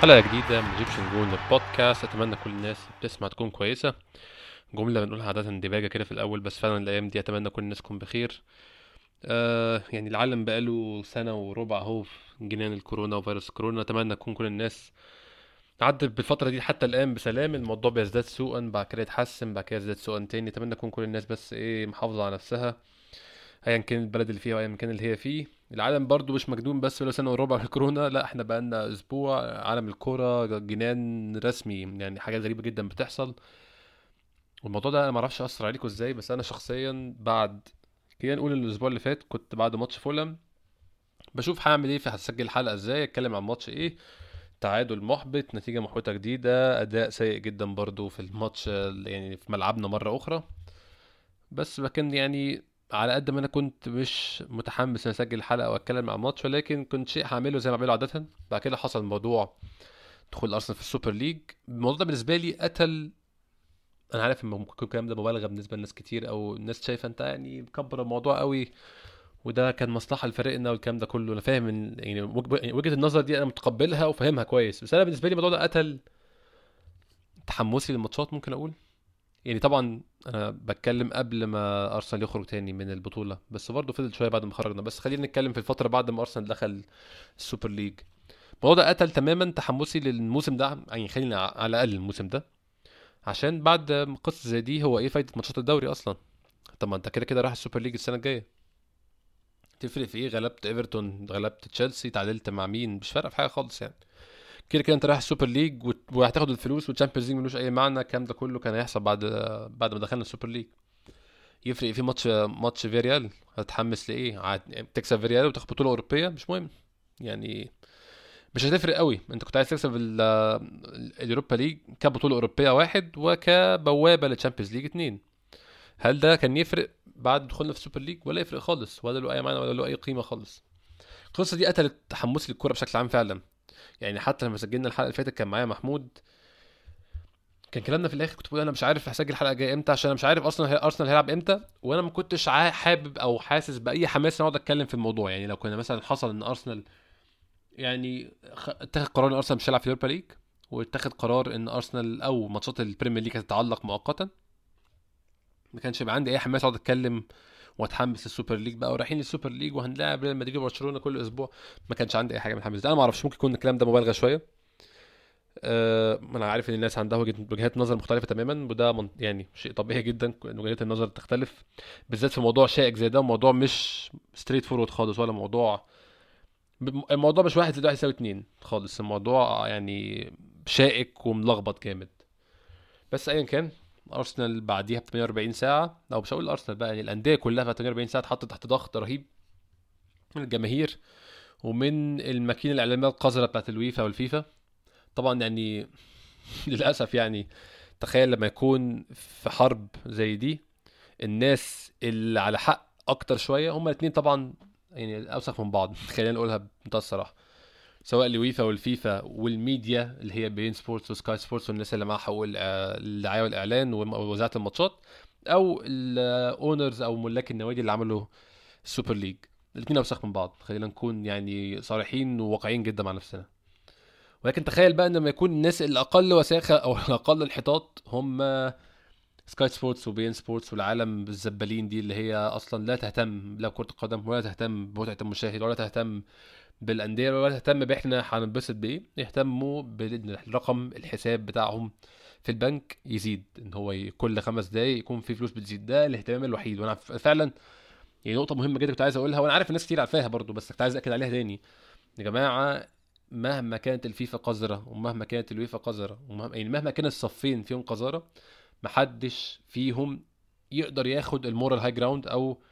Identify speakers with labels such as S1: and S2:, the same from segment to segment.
S1: حلقة جديدة من Egyptian Gooner البودكاست أتمنى كل الناس بتسمع تكون كويسة. جملة بنقولها عادة ديباجة كده في الأول بس فعلا الأيام دي أتمنى كل الناس تكون بخير. آه يعني العالم بقاله سنة وربع أهو جنان الكورونا وفيروس كورونا. أتمنى تكون كل الناس عدت بالفترة دي حتى الآن بسلام. الموضوع بيزداد سوءا بعد كده يتحسن بعد كده يزداد سوءا تاني. أتمنى تكون كل الناس بس إيه محافظة على نفسها. ايا كان البلد اللي فيها وايا كان اللي هي فيه. العالم برضو مش مجنون بس ولا سنة وربع الكورونا لا إحنا بقالنا أسبوع عالم الكورة جنان رسمي يعني حاجات غريبة جدا بتحصل. والموضوع ده أنا معرفش أثر عليكم إزاي بس أنا شخصيا بعد خلينا نقول الأسبوع اللي فات كنت بعد ماتش فولم. بشوف هعمل إيه في هسجل حلقة إزاي أتكلم عن ماتش إيه. تعادل محبط نتيجة محبطة جديدة أداء سيء جدا برضو في الماتش يعني في ملعبنا مرة أخرى. بس لكن يعني على قد ما أنا كنت مش متحمس ان أسجل حلقة وأتكلم عن الماتش ولكن كنت شيء هعمله زي ما بعمله عادة. بعد كده حصل موضوع دخول أرسنال في السوبر ليج. الموضوع ده بالنسبة لي قتل أنا عارف إن ممكن الكلام ده مبالغة بالنسبة لناس كتير أو الناس شايفة أنت يعني مكبر الموضوع قوي وده كان مصلحة لفريقنا والكلام ده كله. أنا فاهم إن يعني وجهة النظر دي أنا متقبلها وفاهمها كويس بس أنا بالنسبة لي الموضوع ده قتل تحمسي للماتشات ممكن أقول؟ يعني طبعا أنا بتكلم قبل ما أرسنال يخرج تاني من البطولة بس برضه فضل شوية بعد ما خرجنا. بس خلينا نتكلم في الفترة بعد ما أرسنال دخل السوبر ليج. الموضوع ده قتل تماما تحمسي للموسم ده يعني خلينا على الأقل الموسم ده عشان بعد قصة زي دي هو إيه فايدة ماتشات الدوري أصلا؟ طب ما أنت كده كده رايح السوبر ليج السنة الجاية. تفرق في إيه؟ غلبت إيفرتون غلبت تشيلسي تعادلت مع مين؟ مش فارقة في حاجة خالص يعني. كده كده انت رايح السوبر ليج وهتاخد الفلوس والتشامبيونز ليج ملوش أي معنى الكلام ده كله كان هيحصل بعد بعد ما دخلنا السوبر ليج. يفرق في ماتش ماتش فيريال هتحمس لإيه؟ تكسب فيريال وتاخد بطولة أوروبية؟ مش مهم. يعني مش هتفرق قوي. انت كنت عايز تكسب اليوروبا ليج كبطولة أوروبية واحد وكبوابة للتشامبيونز ليج اتنين. هل ده كان يفرق بعد دخولنا في السوبر ليج؟ ولا يفرق خالص. ولا له أي معنى ولا له أي قيمة خالص. القصة دي قتلت تحمسي للكورة بشكل عام فعلا. يعني حتى لما سجلنا الحلقة اللي فاتت كان معايا محمود. كان كلامنا في الآخر كنت بقول أنا مش عارف هسجل الحلقة الجاية إمتى عشان أنا مش عارف أصلا ارسنال هيلعب إمتى وأنا ما كنتش حابب أو حاسس بأي حماس إن أقعد أتكلم في الموضوع. يعني لو كنا مثلا حصل إن أرسنال يعني اتخذ قرار إن أرسنال مش هيلعب في اليوروبا ليج واتخذ قرار إن أرسنال أو ماتشات البريمير ليج هتتعلق مؤقتا ما كانش يبقى عندي أي حماس أقعد أتكلم واتحمس للسوبر ليج بقى ورايحين للسوبر ليج وهنلاعب ريال مدريد وبرشلونة كل أسبوع. ما كانش عندي أي حاجة من الحماس أنا ما أعرفش ممكن يكون الكلام ده مبالغة شوية. أه أنا عارف إن الناس عندها وجهات نظر مختلفة تماما وده يعني شيء طبيعي جدا إن وجهات النظر تختلف. بالذات في موضوع شائك زي ده موضوع مش straightforward خالص ولا موضوع الموضوع مش واحد زائد واحد يساوي اتنين خالص. الموضوع يعني شائك وملخبط جامد. بس ايا كان أرسنال بعديها ب 48 ساعة. أو مش هقول أرسنال بقى يعني الأندية كلها في 48 ساعة اتحطت تحت ضغط رهيب من الجماهير ومن الماكينة الإعلامية القذرة بتاعت الويفا والفيفا. طبعا يعني للأسف يعني تخيل لما يكون في حرب زي دي الناس اللي على حق أكتر شوية هما الاثنين طبعا يعني أوسخ من بعض. خلينا نقولها بمنتهى الصراحة. سواء الويفا والفيفا والميديا اللي هي بين سبورتس وسكاي سبورتس والناس اللي معاها حقوق الدعاية والإعلان ووزارة الماتشات أو ال owners أو ملاك النوادي اللي عملوا السوبر ليج. الاثنين أوسخ من بعض. خلينا نكون يعني صريحين وواقعيين جدا مع نفسنا. ولكن تخيل بقى إن لما يكون الناس الأقل وساخة أو الأقل انحطاط هم سكاي سبورتس وبين سبورتس والعالم الزبالين دي اللي هي أصلا لا تهتم لا كرة القدم ولا تهتم بمتعة المشاهد ولا تهتم بالأندية ولا تهتم بإحنا هننبسط بإيه يهتموا بالرقم الحساب بتاعهم في البنك يزيد إن هو كل خمس دقايق يكون في فلوس بتزيد. ده الاهتمام الوحيد. وأنا فعلا يعني نقطة مهمة جدا كنت عايز أقولها وأنا عارف الناس كتير عارفاها برضو بس كنت عايز أكد عليها تاني. يا جماعة مهما كانت الفيفا قذرة ومهما كانت الويفا قذرة ومهما يعني مهما كان الصفين فيهم قذاره محدش فيهم يقدر ياخد ال moral high ground أو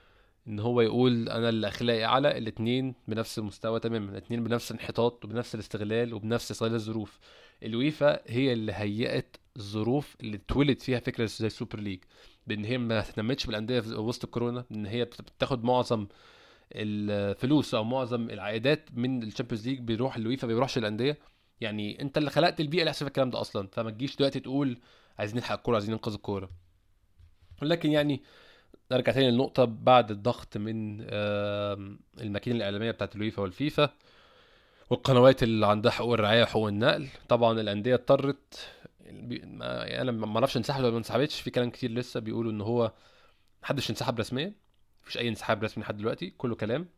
S1: إن هو يقول أنا اللي أخلاقي أعلى الاثنين بنفس المستوى تماما الاثنين بنفس الانحطاط وبنفس الاستغلال وبنفس استغلال الظروف. الويفا هي اللي هيئت الظروف اللي اتولد فيها فكرة زي السوبر ليج بإن هي ما اهتمتش بالأندية في وسط الكورونا إن هي بتاخد معظم الفلوس أو معظم العائدات من الشامبيونز ليج بيروح للويفا ما بيروحش الأندية. يعني أنت اللي خلقت البيئة اللي يحصل الكلام ده أصلا فما تجيش دلوقتي تقول عايزين نلحق الكورة عايزين ننقذ الكورة. ولكن يعني نرجع تاني للنقطة بعد الضغط من الماكينة الإعلامية بتاعت الويفا والفيفا والقنوات اللي عندها حقوق الرعاية وحقوق النقل. طبعا الأندية اضطرت أنا ما أعرفش انسحبت ولا ما انسحبتش في كلام كتير لسه بيقولوا إن هو محدش انسحب رسميا مفيش أي انسحاب رسمي لحد دلوقتي كله كلام.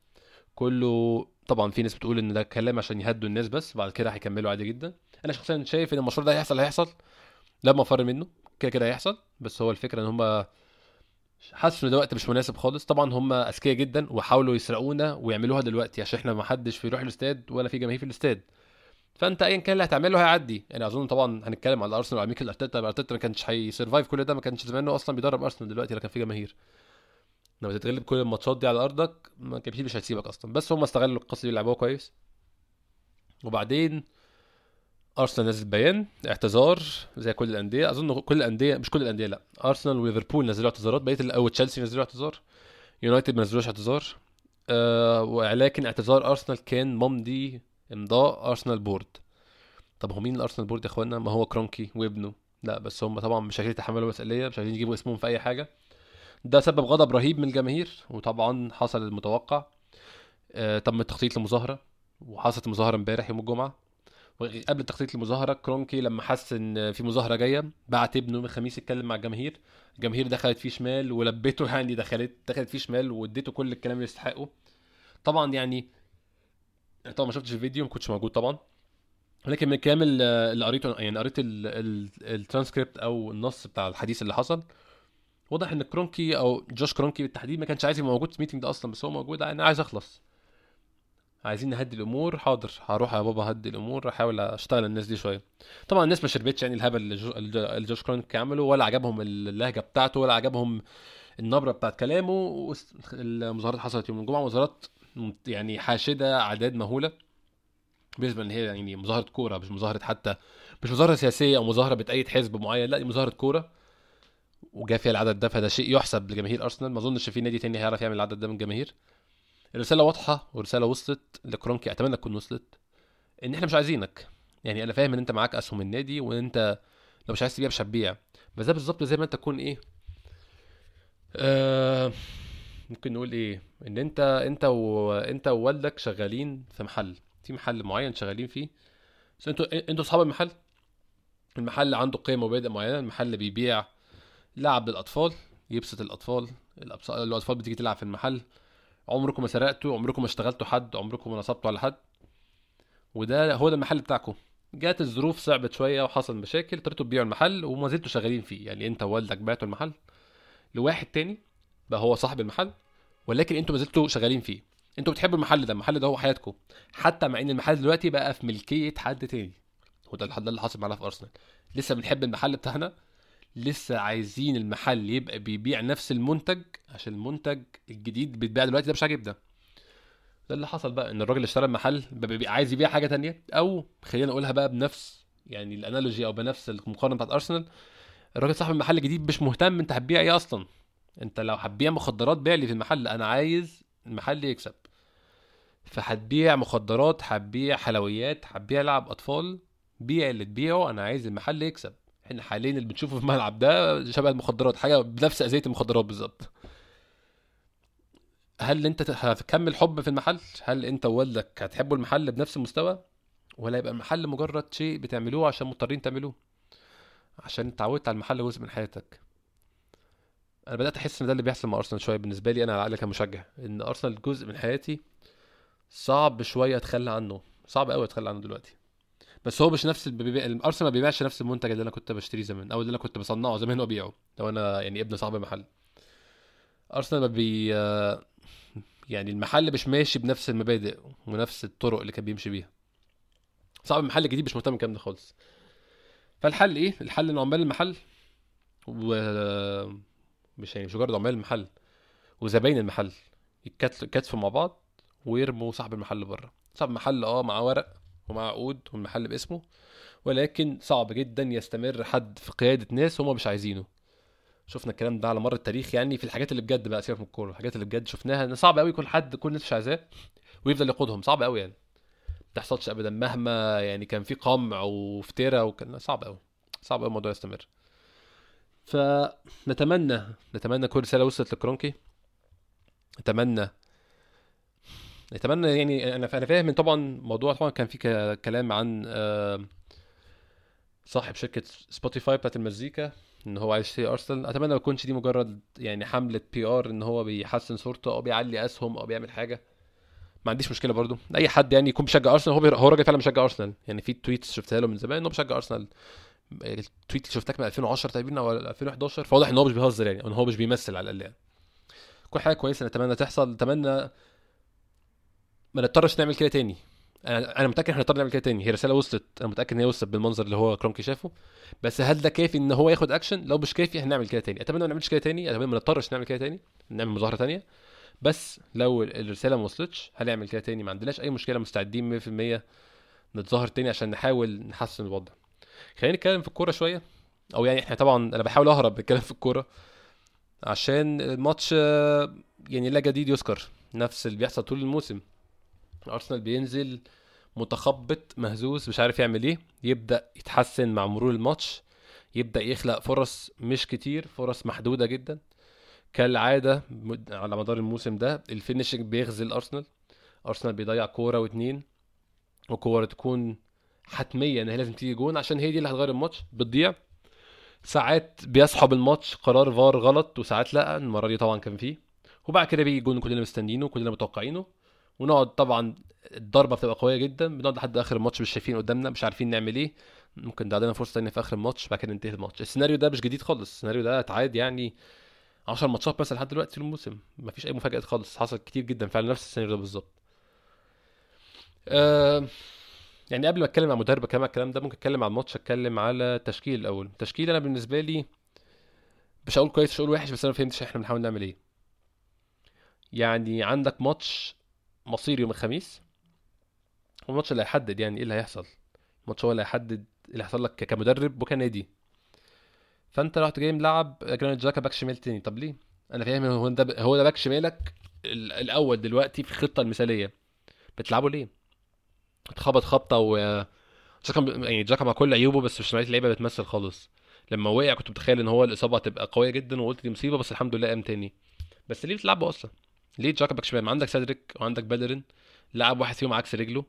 S1: كله طبعا في ناس بتقول إن ده كلام عشان يهدوا الناس بس بعد كده هيكملوا عادي جدا. أنا شخصيا شايف إن المشروع ده هيحصل هيحصل لا مفر منه كده كده هيحصل بس هو الفكرة إن هم حاسس إن ده وقت مش مناسب خالص. طبعا هم أذكياء جدا وحاولوا يسرقونا ويعملوها دلوقتي عشان إحنا ما حدش بيروح الاستاد ولا في جماهير في الاستاد. فأنت ايا كان اللي هتعمله هيعدي. يعني أظن طبعا هنتكلم على أرسنال وعلى ميكل أرتيتا. أرتيتا ما كانش ه survive كل ده ما كانش زمانه أصلا بيدرب أرسنال دلوقتي لو كان في جماهير. لما تتغلب كل الماتشات دي على أرضك ما كانش مش هيسيبك أصلا. بس هم استغلوا القصة دي لعبوها كويس. وبعدين أرسنال نزل بيان اعتذار زي كل الأندية. أظن كل الأندية مش كل الأندية لا. أرسنال وليفربول نزلوا اعتذارات بقية أو تشيلسي نزلوا اعتذار. يونايتد ما نزلوش اعتذار. آه ولكن اعتذار أرسنال كان ممضي امضاء أرسنال board. طب هو مين الأرسنال board يا إخوانا؟ ما هو كرونكي وابنه. لا بس هم طبعا مش عايزين يتحملوا مسؤولية مش عايزين يجيبوا اسمهم في أي حاجة. ده سبب غضب رهيب من الجماهير وطبعا حصل المتوقع. آه تم التخطيط لمظاهرة وحصلت مظاهرة امبارح يوم الجمعة. وقبل تخطيط المظاهرة كرونكي لما حس إن في مظاهرة جاية بعت ابنه من الخميس يتكلم مع الجماهير. الجماهير دخلت فيه شمال ولبخته يعني دخلت دخلت فيه شمال واديته كل الكلام اللي يستحقه. طبعا يعني طبعا ما شفتش الفيديو ما كنتش موجود طبعا. ولكن من الكلام اللي قريته يعني قريت ال- ال- الترانسكريبت أو النص بتاع الحديث اللي حصل واضح إن كرونكي أو جوش كرونكي بالتحديد ما كانش عايز يبقى موجود في ال meeting ده أصلا بس هو موجود أنا عايز أخلص. عايزين نهدي الأمور. حاضر هروح يا بابا هدي الأمور أحاول أشتغل الناس دي شوية. طبعا الناس ما شربتش يعني الهبل اللي جو- اللي جوش كرونكي عمله ولا عجبهم اللهجة بتاعته ولا عجبهم النبرة بتاعت كلامه. المظاهرات حصلت يوم الجمعة مظاهرات يعني حاشدة أعداد مهولة. بالنسبة إن هي يعني مظاهرة كورة مش مظاهرة حتى مش مظاهرة سياسية أو مظاهرة بتأيد حزب معين لا دي مظاهرة كورة. وجا فيها العدد ده فده شيء يحسب لجماهير أرسنال. ما أظنش في نادي تاني هيعرف يعمل العدد ده من الجماهير الرسالة واضحة ورساله وصلت لكرونكي أتمنى تكون وصلت. إن إحنا مش عايزينك. يعني أنا فاهم إن أنت معاك أسهم النادي وإن أنت لو مش عايز تبيع مش هتبيع. بس ده بالظبط زي ما أنت تكون إيه آه ممكن نقول إيه إن أنت أنت وانت ووالدك شغالين في محل. في محل معين شغالين فيه. بس أنتوا أنتوا أصحاب المحل؟ المحل عنده قيم ومبادئ معينة. المحل بيبيع لعب للأطفال يبسط الأطفال. الأطفال بتيجي تلعب في المحل. عمركم ما سرقتوا عمركم ما اشتغلتوا حد عمركم ما نصبتوا على حد. وده هو ده المحل بتاعكم. جات الظروف صعبت شوية وحصل مشاكل اضطريتوا تبيعوا المحل وما زلتوا شغالين فيه. يعني انت ووالدك بعتوا المحل لواحد تاني بقى هو صاحب المحل ولكن أنتوا ما زلتوا شغالين فيه. أنتوا بتحبوا المحل ده المحل ده هو حياتكم. حتى مع ان المحل دلوقتي بقى في ملكية حد تاني. هو ده الحد اللي حاصل معانا في ارسنال لسه بنحب المحل بتاعنا لسه عايزين المحل يبقى بيبيع نفس المنتج عشان المنتج الجديد بيتباع دلوقتي ده مش عاجبنا ده. اللي حصل بقى إن الراجل اشترى المحل بقى بيبقى عايز يبيع حاجة تانية أو خلينا نقولها بقى بنفس يعني الأنالوجي أو بنفس المقارنة بتاعت أرسنال الراجل صاحب المحل الجديد مش مهتم أنت هتبيع إيه أصلا. أنت لو هتبيع مخدرات بيع لي في المحل أنا عايز المحل يكسب. فهتبيع مخدرات هتبيع حلويات هتبيع لعب أطفال بيع اللي تبيعه أنا عايز المحل يكسب. إحنا حاليا اللي بنشوفه في الملعب ده شبه المخدرات حاجة بنفس أذية المخدرات بالظبط. هل أنت هتكمل حب في المحل؟ هل أنت ووالدك هتحبوا المحل بنفس المستوى؟ ولا يبقى المحل مجرد شيء بتعملوه عشان مضطرين تعملوه؟ عشان اتعودت على المحل جزء من حياتك. أنا بدأت أحس إن ده اللي بيحصل مع أرسنال شوية بالنسبة لي أنا على الأقل كمشجع إن أرسنال جزء من حياتي صعب شوية أتخلى عنه صعب قوي أتخلى عنه دلوقتي. بس هو مش نفس البيبيع أرسنال ما بيبيعش نفس المنتج اللي أنا كنت بشتريه زمان أو اللي أنا كنت بصنعه زمان وأبيعه لو أنا يعني ابن صاحب المحل. أرسنال ما بي يعني المحل مش ماشي بنفس المبادئ ونفس الطرق اللي كان بيمشي بيها. صاحب المحل الجديد مش مهتم بالكلام ده خالص. فالحل إيه؟ الحل ان عمال المحل و مش يعني مش مجرد عمال المحل وزباين المحل. يتكاتفوا مع بعض ويرموا صاحب المحل بره. صاحب المحل آه معاه ورق ومعاه عقود والمحل باسمه ولكن صعب جدا يستمر حد في قيادة ناس هم مش عايزينه. شفنا الكلام ده على مر التاريخ يعني في الحاجات اللي بجد بقى سيبك من الكورة الحاجات اللي بجد شفناها إن صعب قوي يكون حد كل الناس مش عايزاه ويفضل يقودهم صعب قوي يعني. ما تحصلش ابدا مهما يعني كان في قمع وافتراء وكان صعب قوي صعب قوي الموضوع يستمر. فنتمنى نتمنى كل رسالة وصلت لكرونكي. نتمنى نتمنى يعني أنا أنا فاهم طبعا موضوع طبعا كان في كلام عن صاحب شركة سبوتيفاي بتاعت المزيكا إن هو عايز يشتري أرسنال. أتمنى ما تكونش دي مجرد يعني حملة PR إن هو بيحسن صورته أو بيعلي أسهم أو بيعمل حاجة. ما عنديش مشكلة برضو. أي حد يعني يكون بيشجع أرسنال هو. هو راجل فعلا بيشجع أرسنال. يعني في tweets شفتها له من زمان إن هو بيشجع أرسنال. ال tweet اللي شفتها من 2010 تقريبا أو 2011 فواضح إن هو مش بيهزر يعني إن هو مش بيمثل على الأقل يعني. كل حاجة كويسة نتمنى تحصل نتمنى ما نضطرش نعمل كده تاني. أنا أنا متأكد إحنا هنضطر نعمل كده تاني. هي رسالة وصلت. أنا متأكد إن هي وصلت بالمنظر اللي هو كرونكي شافه. بس هل ده كافي إن هو ياخد اكشن لو مش كافي هنعمل كده تاني. أتمنى ما نعملش كده تاني. أتمنى ما نضطرش نعمل كده تاني. نعمل مظاهرة تانية. بس لو الرسالة ما وصلتش هنعمل كده تاني. ما عندناش أي مشكلة. مستعدين 100% نتظاهر تاني عشان نحاول نحسن الوضع. خلينا نتكلم في الكورة شوية. أو يعني إحنا طبعا أنا بحاول أهرب بالكلام في الكورة. عشان الماتش يعني لا جديد يذكر نفس اللي بيحصل طول الموسم. ارسنال بينزل متخبط مهزوز مش عارف يعمل إيه. يبدأ يتحسن مع مرور الماتش. يبدأ يخلق فرص مش كتير فرص محدودة جدا. كالعادة على مدار الموسم ده الفينشنج بيغزل ارسنال أرسنال بيضيع كورة واتنين وكورة تكون حتمية ان هي لازم تيجي جون عشان هي دي اللي هتغير الماتش بتضيع. ساعات بيسحب الماتش قرار فار غلط وساعات لأ المرة دي طبعا كان فيه. وبعد كده بيجي جون كلنا مستنيينه كلنا متوقعينه. ونقعد طبعا الضربة بتبقى قوية جدا بنقعد لحد آخر الماتش مش شايفين قدامنا مش عارفين نعمل إيه. ممكن ده عندنا فرصة تانية في آخر الماتش بعد كده ينتهي الماتش. السيناريو ده مش جديد خالص السيناريو ده اتعاد يعني 10 ماتشات بس لحد دلوقتي في الموسم. مفيش أي مفاجآت خالص حصل كتير جدا فعلا نفس السيناريو ده بالظبط. أه يعني قبل ما أتكلم عن مدرب كمان الكلام ده ممكن أتكلم عن الماتش أتكلم على التشكيل الأول. التشكيل أنا بالنسبة لي مش هقول كويس مش هقول وحش بس أنا ما فهمتش إحنا بنحاول نعمل إيه. يعني عندك ماتش مصير يوم الخميس هو الماتش اللي هيحدد يعني إيه اللي هيحصل. الماتش هو اللي هيحدد اللي هيحصل لك كمدرب وكنادي. فأنت رحت جاي ملعب جرانيت جاكا back شمال تاني. طب ليه؟ أنا فاهم هو ده هو ده back شمالك ال- الأول دلوقتي في الخطة المثالية. بتلعبه ليه؟ اتخبط خبطة و جاكا يعني جاكا مع كل عيوبه بس مش نوعيه اللعيبه بتمثل خالص. لما وقع كنت متخيل إن هو الإصابة هتبقى قوية جدا وقلت دي مصيبة بس الحمد لله قام تاني. بس ليه بتلعبه أصلا؟ ليه جاكا back شمال؟ ما عندك سيدريك وعندك بيليرين لعب واحد فيهم عكس رجله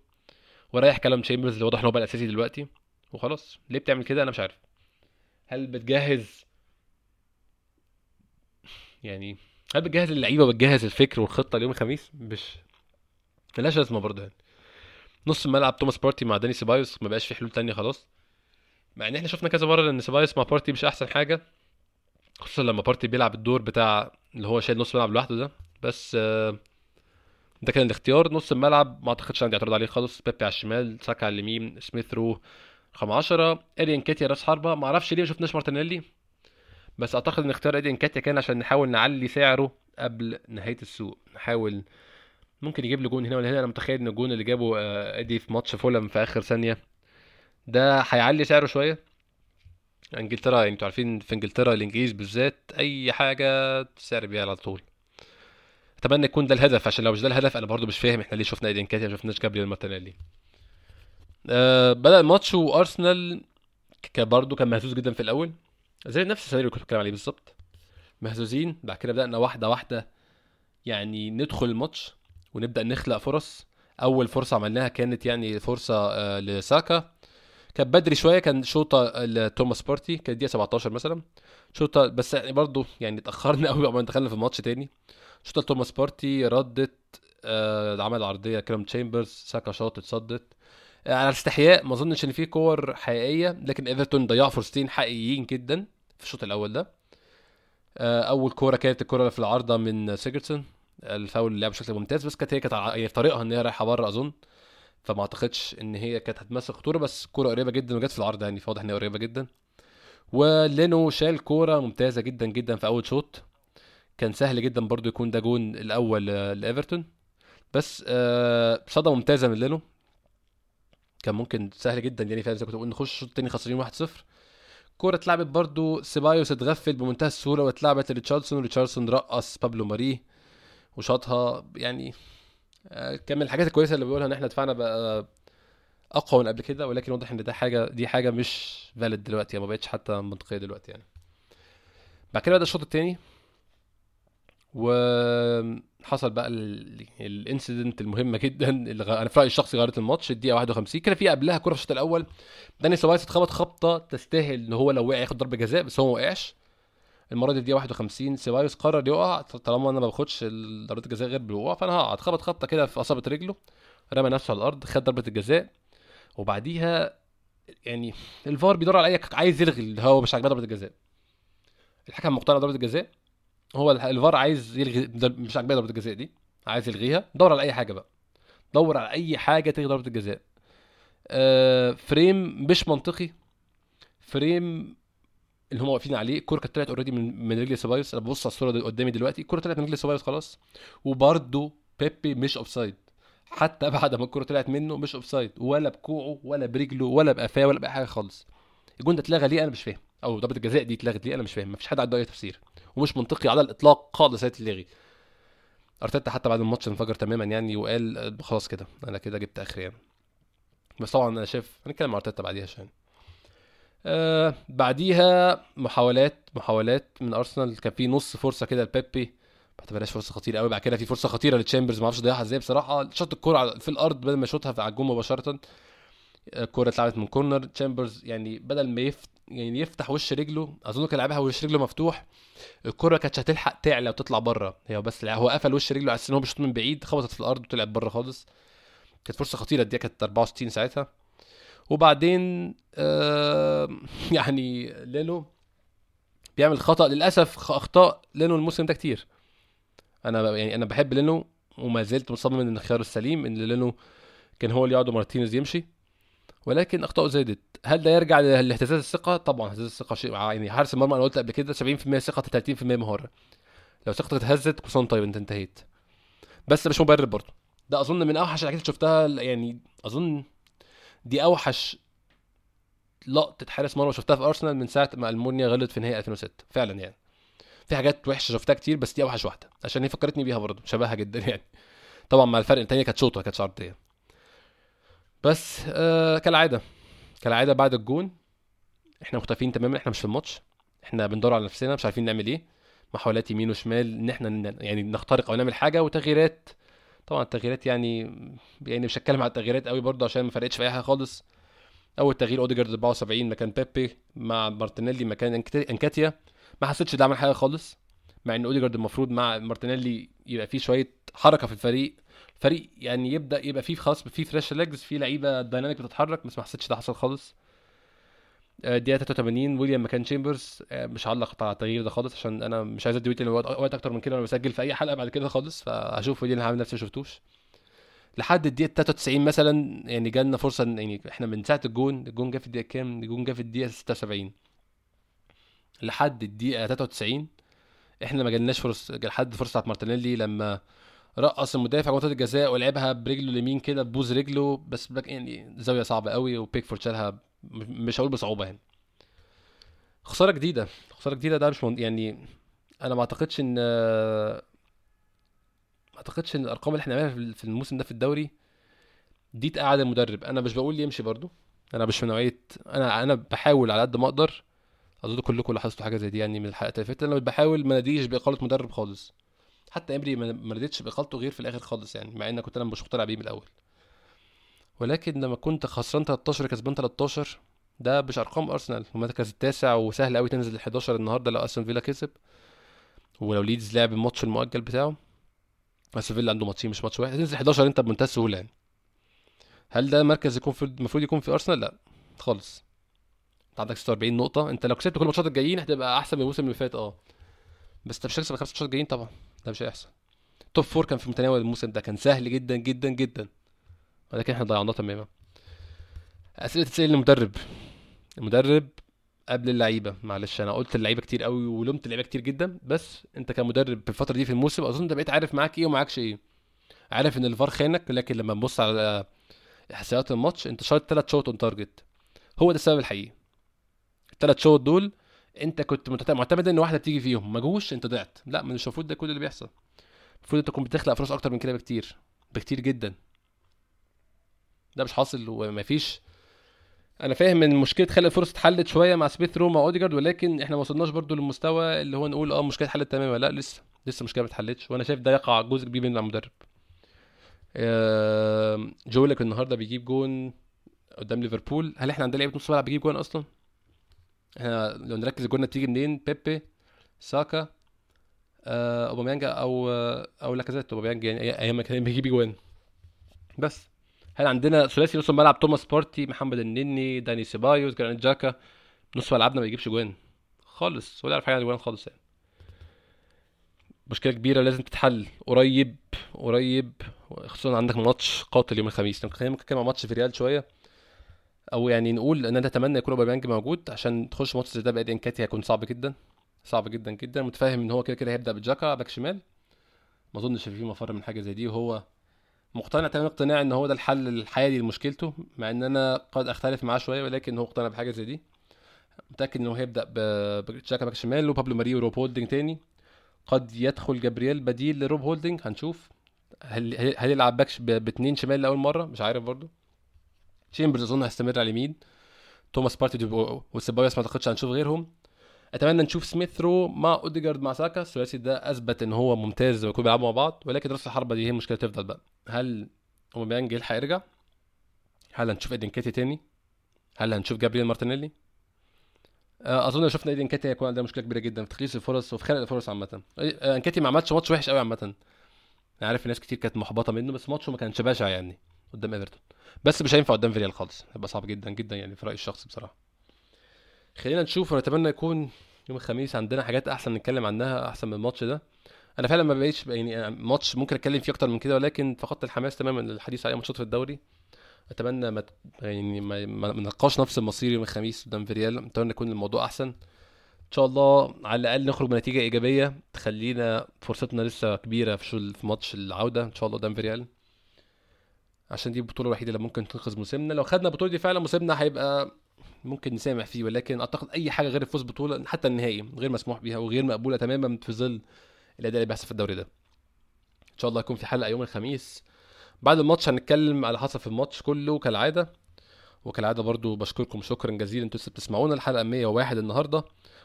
S1: وريح كالوم تشامبرز اللي واضح إن هو بقى الأساسي دلوقتي وخلاص. ليه بتعمل كده؟ أنا مش عارف. هل بتجهز؟ يعني هل بتجهز اللعيبة وبتجهز الفكر والخطة ليوم الخميس؟ مش. ملهاش لازمة برضه يعني. نص الملعب توماس بارتي مع داني سيبايوس ما بقاش في حلول تانية خلاص. مع إن إحنا شفنا كذا مرة إن سيبايوس مع بارتي مش أحسن حاجة خصوصا لما بارتي بيلعب الدور بتاع اللي هو شايل نص الملعب لوحده ده. بس آه، ده كان الاختيار. نص الملعب ما أعتقدش عندي اعتراض عليه خالص. بيبي على الشمال ساكا على اليمين سميث رو رقم 10 إدي نكيتيا راس حربة. ما أعرفش ليه ما شفناش مارتينيلي بس أعتقد إن اختيار إدي نكيتيا كان عشان نحاول نعلي سعره قبل نهاية السوق. نحاول ممكن يجيب له جون هنا ولا هنا. أنا متخيل إن الجون اللي جابه آه، إدي في ماتش فولم في آخر ثانية ده هيعلي سعره شوية. إنجلترا يعني أنتوا عارفين في إنجلترا الإنجليز بالذات أي حاجة السعر بيعلى على طول. أتمنى يكون ده الهدف عشان لو مش ده الهدف أنا برضو مش فاهم إحنا ليه شفنا إدي نكيتيا ما شفناش جابريل مارتينيلي. آه بدأ الماتش وأرسنال ك- برضو كان مهزوز جدا في الأول. زي نفس السيناريو اللي كنت بتكلم عليه بالظبط. مهزوزين بعد كده بدأنا واحدة واحدة يعني ندخل الماتش ونبدأ نخلق فرص. أول فرصة عملناها كانت يعني فرصة آه لساكا. كانت بدري شوية كان شوطة لتوماس بارتي كانت دقيقة 17 مثلا. شوطة بس يعني برضو يعني اتأخرنا قوي قبل ما دخلنا في الماتش تاني. شوطة لتوماس بارتي ردت آه عمل عرضيه كالم تشامبرز ساكا شاط اتصدت. آه على استحياء ما أظنش إن في كور حقيقية لكن إيفرتون ضيعوا فرصتين حقيقيين جدا في الشوط الأول ده. آه أول كورة كانت الكورة في العارضة من سيجوردسون الفاول اللي لعب بشكل ممتاز بس كانت هي كانت يعني في طريقها إن هي رايحة بره أظن. فما اعتقدش ان هي كانت هتمثل خطورة بس كورة قريبة جدا وجت في العارضه يعني فواضح إن هي قريبة جدا. ولينو شال كورة ممتازة جدا جدا في أول شوط. كان سهل جدا برضو يكون ده جون الأول آه، لإيفرتون. بس آه، صدة ممتازة من لينو. كان ممكن سهل جدا يعني فعلا زي كنت بقول نخش الشوط التاني خسرانين 1-0 كورة اتلعبت برضو سيبايوس اتغفل بمنتهى السهولة واتلعبت لريتشاردسون. وريتشاردسون رقص بابلو ماري وشاطها يعني كان من الحاجات الكويسة اللي بيقولها إن إحنا دفاعنا بقى أقوى من قبل كده ولكن واضح إن ده حاجة دي حاجة مش valid دلوقتي يعني ما بقتش حتى منطقية دلوقتي يعني. بعد كده بدا الشوط الثاني وحصل بقى ال incident المهمه جدا اللي أنا في رأيي الشخصي غيرت الماتش الدقيقة 51 كان في قبلها كره في الشوط الأول. داني سيبايوس اتخبط خبطة تستاهل إن هو لو وقع ياخد ضربة جزاء بس هو ما وقعش. المرة دي الدقيقه 51 سيبايوس قرر يقع طالما أنا ما باخدش ضربة الجزاء غير بالوقوع فأنا هقعد خبط خبطة كده في إصابة رجله رمى نفسه على الأرض خد ضربة الجزاء وبعديها يعني الفار بيدور على أي عايز يلغي اللي هو مش عاجباه ضربة الجزاء. الحكم مقتنع ضربه الجزاء هو الفار عايز يلغي مش عاجباه ضربة الجزاء دي عايز يلغيها دور على أي حاجة بقى دور على أي حاجة تلغي ضربة الجزاء. آه frame مش منطقي frame اللي هم واقفين عليه الكوره كانت طلعت already من من رجل سيبايوس أنا ببص على الصورة دي قدامي دلوقتي الكوره طلعت من رجل سيبايوس خلاص. وبرده بيبي مش offside حتى بعد ما الكورة طلعت منه مش offside ولا بكوعه ولا برجله ولا بقفاه ولا بأي حاجة خالص. الجون ده اتلغى ليه؟ أنا مش فاهم. أو ضربة الجزاء دي اتلغت ليه؟ أنا مش فاهم. مفيش حد عنده أي تفسير. ومش منطقي على الإطلاق خالص هيتلغي أرتيتا حتى بعد الماتش انفجر تماما يعني وقال خلاص كده. أنا كده جبت آخري يعني. بس طبعا أنا شايف هنتكلم مع أرتيتا بعديها عشان آه بعديها محاولات محاولات من أرسنال. كان في نص فرصة كده لبيبي. ما اعتبرهاش فرصة خطيرة قوي بعد كده في فرصة خطيرة لتشامبرز. ما أعرفش ضيعها إزاي بصراحة. شاط الكوره في الأرض بدل ما يشوطها على الجون مباشرة. الكوره اتلعبت من corner. تشامبرز يعني بدل ما يفت يعني يفتح وش رجله أظن كان لعبها وش رجله مفتوح. الكرة كانتش هتلحق تعلى وتطلع بره. هي بس هو قفل وش رجله على إن هو بيشوط من بعيد خبطت في الأرض وطلعت بره خالص. كانت فرصة خطيرة. دي كانت 64 ساعتها. وبعدين آه يعني لينو بيعمل خطأ للأسف أخطاء لينو الموسم ده كتير. أنا يعني أنا بحب لينو وما زلت مصمم إن خياره السليم إن لينو كان هو اللي يقعد ومارتينيز يمشي ولكن اخطاؤه زادت. هل ده يرجع لاهتزاز الثقة؟ طبعا اهتزاز الثقة شيء يعني حارس المرمى أنا قلت قبل كده 70% ثقة 30% مهارة. لو ثقتك اتهزت سنه طيب أنت انتهيت. بس مش مبرر برضه. ده أظن من أوحش الحاجات اللي شفتها يعني أظن دي أوحش لقطة حارس مرمى شفتها في أرسنال من ساعة ما ألمونيا غلط في نهائي 2006 فعلا يعني. في حاجات وحشة شفتها كتير بس دي أوحش واحدة عشان هي فكرتني بيها برضه شبهها جدا يعني. طبعا مع الفرق الثانية كانت شوطة كانت عرضيه بس آه كالعادة كالعادة بعد الجون إحنا مختفين تماما إحنا مش في الماتش إحنا بندور على نفسنا مش عارفين نعمل إيه. محاولات يمين وشمال إن إحنا يعني نخترق أو نعمل حاجة وتغييرات طبعا التغييرات يعني يعني مش هتكلم على التغييرات قوي برضه عشان ما فرقتش في أي حاجة خالص. أول تغيير أوديجارد 74 مكان بيبي مع مارتينيلي مكان نكيتيا. ما حسيتش ده عمل حاجة خالص مع إن أوديجارد المفروض مع مارتينيلي يبقى فيه شوية حركة في الفريق. فريق يعني يبدأ يبقى فيه خلاص فيه fresh legs فيه لعيبة dynamic بتتحرك بس ما حسيتش ده حصل خالص. الدقيقه 83 ويليام مكان تشامبرز مش هعلق على التغيير ده خالص عشان أنا مش عايز أدي وقت أكتر من كده وأنا بسجل في أي حلقة بعد كده خالص فهشوف ويليام هعمل نفسي ما شفتوش. لحد الدقيقة 93 مثلا يعني جالنا فرصة يعني إحنا من ساعة الجون الجون جه في الدقيقة كام؟ الجون جه في الدقيقة 76 لحد الدقيقة 93 إحنا ما جالناش فرص لحد فرصة بتاعت مارتينيلي لما رقص المدافع منطقه الجزاء ولعبها برجله اليمين كده ببوز رجله بس يعني زاوية صعبة قوي وبيكفورد شالها مش هقول بصعوبة يعني. خسارة جديدة. خسارة جديدة ده مش من... يعني أنا ما أعتقدش ان ما أعتقدش إن الأرقام اللي إحنا عملناها في الموسم ده في الدوري دي تقعد المدرب. أنا مش بقول يمشي برضو أنا مش من نوعيه أنا أنا بحاول على قد ما أقدر أظن كلكم لاحظتوا حاجة زي دي يعني من الحلقات اللي فاتت. أنا بحاول ما ناديش بإقالة مدرب خالص. حتى إمري ما ردتش بإقالته غير في الآخر خالص يعني مع إن كنت أنا مش مقتنع بيه من الأول. ولكن لما كنت خسران 13 كسبان 13 ده مش أرقام أرسنال. المركز التاسع وسهل قوي تنزل ل 11 النهارده لو أستون فيلا كسب. ولو ليدز لعب الماتش المؤجل بتاعه أستون فيلا عنده ماتشين مش ماتش واحد. تنزل 11 أنت بمنتهى السهولة يعني. هل ده مركز يكون في المفروض يكون في أرسنال؟ لا خالص. أنت عندك 46 نقطة. أنت لو كسبت كل الماتشات الجايين هتبقى أحسن من الموسم اللي فات آه. بس أنت مش هتكسب الخمس ماتشات الجايين طبعا. ده مش هيحصل. توب فور كان في متناول الموسم ده. كان سهل جدا جدا جدا. ولكن إحنا ضيعناه تماما. أسئلة تسال المدرب المدرب قبل اللعيبة. معلش أنا قلت اللعيبة كتير قوي ولومت اللعيبة كتير جدا بس أنت كمدرب في الفترة دي في الموسم أظن أنت بقيت عارف معاك إيه ومعاكش إيه. عارف إن الفار خانك لكن لما تبص على إحصائيات الماتش أنت شايط ثلاث شوط on target هو ده السبب الحقيقي. الثلاث شوط دول أنت كنت معتمد إن واحدة بتيجي فيهم. ما جوش أنت ضعت. لا مش المفروض ده كل اللي بيحصل. المفروض أنت تكون بتخلق فرص أكتر من كده بكتير. بكتير جدا. ده مش حاصل ومفيش أنا فاهم إن مشكلة خلق الفرص اتحلت شوية مع سميث رو مع أوديجارد ولكن إحنا ما وصلناش برضو للمستوى اللي هو نقول آه مشكلة اتحلت تماما لأ لسه لسه مشكلة ما اتحلتش. وأنا شايف ده يقع جزء كبير من المدرب. جورجينيو النهارده بيجيب جون قدام ليفربول. هل إحنا عندنا لعيبة نص ملعب بيجيب جون أصلا؟ إحنا لو نركز الجون بتيجي منين؟ بيبي ساكا آه، أوباميانج أو آه، أو لاكازيت. أوباميانج يعني أيام ما كان بيجيب جوان بس. هل عندنا ثلاثي نص الملعب توماس بارتي محمد النني داني سيبايوس جرانيت جاكا؟ نص ملعبنا ما بيجيبش جوان خالص ولا يعرف حاجة عن الجوان خالص يعني. مشكلة كبيرة لازم تتحل قريب قريب خصوصا عندك ماتش قاتل يوم الخميس. خلينا نتكلم عن ماتش فياريال شوية أو يعني نقول إن أنا أتمنى يكون أوباميانج موجود عشان تخش ماتش زي ده بقى إنكيتيا هيكون صعب جدا صعب جدا جدا. متفاهم إن هو كده كده هيبدأ بجاكا باك شمال ما أظنش في مفر من حاجة زي دي وهو مقتنع تمام اقتناع ان هو ده الحل الحالي لمشكلته مع ان أنا قد اختلف معاه شوية ولكن هو اقتنع بحاجة زي دي. متأكد إن هو هيبدأ ب- بجاكا باك شمال وبابلو ماري وروب هولدنج تاني. قد يدخل جابرييل بديل لروب هولدنج هنشوف. هل هل هل يلعب باك ش- ب- باتنين شمال لأول مرة؟ مش عارف برضو تشامبرز أظن هيستمر على اليمين. توماس بارتي وسيبايوس ما أعتقدش هنشوف غيرهم. أتمنى نشوف سميث رو مع أوديجارد مع ساكا. الثلاثي ده أثبت إن هو ممتاز يكونوا بيلعبوا مع بعض ولكن راس الحربة دي هي المشكلة تفضل بقى. هل اوباميانج يلحق يرجع؟ هل هنشوف إيدي إنكيتيا تاني؟ هل هنشوف جابرييل مارتينيلي؟ آه، أظن لو شفنا إيدي إنكيتيا هيكون عندنا مشكلة كبيرة جدا في تقييس الفرص وفي خلق الفرص عامة. آه، إنكيتيا ما عملش ماتش وحش قوي عامة. أنا عارف ناس كتير كانت محبطة منه بس ماتشه ما كانش بشع يعني قدام إيفرتون. بس مش هينفع قدام فياريال خالص. هيبقى صعب جدا جدا يعني في رأيي الشخصي بصراحة. خلينا نشوف ونتمنى يكون يوم الخميس عندنا حاجات أحسن نتكلم عنها أحسن من الماتش ده. أنا فعلا ما بقيتش يعني ماتش ممكن اتكلم فيه أكتر من كده ولكن فقدت الحماس تماما للحديث على ماتشات في الدوري. اتمنى ما يعني ما نلقاش نفس المصير يوم الخميس قدام فياريال. اتمنى يكون الموضوع احسن. ان شاء الله على الأقل نخرج بنتيجة إيجابية تخلينا فرصتنا لسه كبيرة في في ماتش العودة إن شاء الله قدام فياريال. عشان دي البطولة الوحيدة اللي ممكن تنقذ موسمنا. لو خدنا البطولة دي فعلا موسمنا هيبقى ممكن نسامح فيه ولكن أعتقد أي حاجة غير الفوز بطولة حتى النهائي غير مسموح بيها وغير مقبولة تماما في ظل الاداء اللي بيحصل في الدوري ده. إن شاء الله يكون في حلقة يوم الخميس. بعد الماتش هنتكلم على حصل في الماتش كله كالعادة. وكالعادة برضو بشكركم شكرا جزيلا. أنتوا لسه بتسمعونا الحلقة 101 النهارده.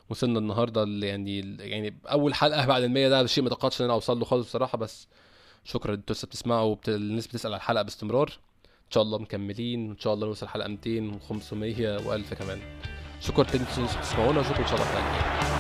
S1: وصلنا النهارده يعني يعني أول حلقة بعد ال 100 ده شيء ما توقعتش إن أنا أوصل له خالص بصراحة. بس شكرا أنتوا لسه بتسمعوا وبت... الناس بتسأل على الحلقة باستمرار. إن شاء الله مكملين. ان شاء الله نوصل حلقة 200 و500 و1000 كمان. شكرا أنتوا بتسمعونا. وشكرا إن شاء الله
S2: الحلقة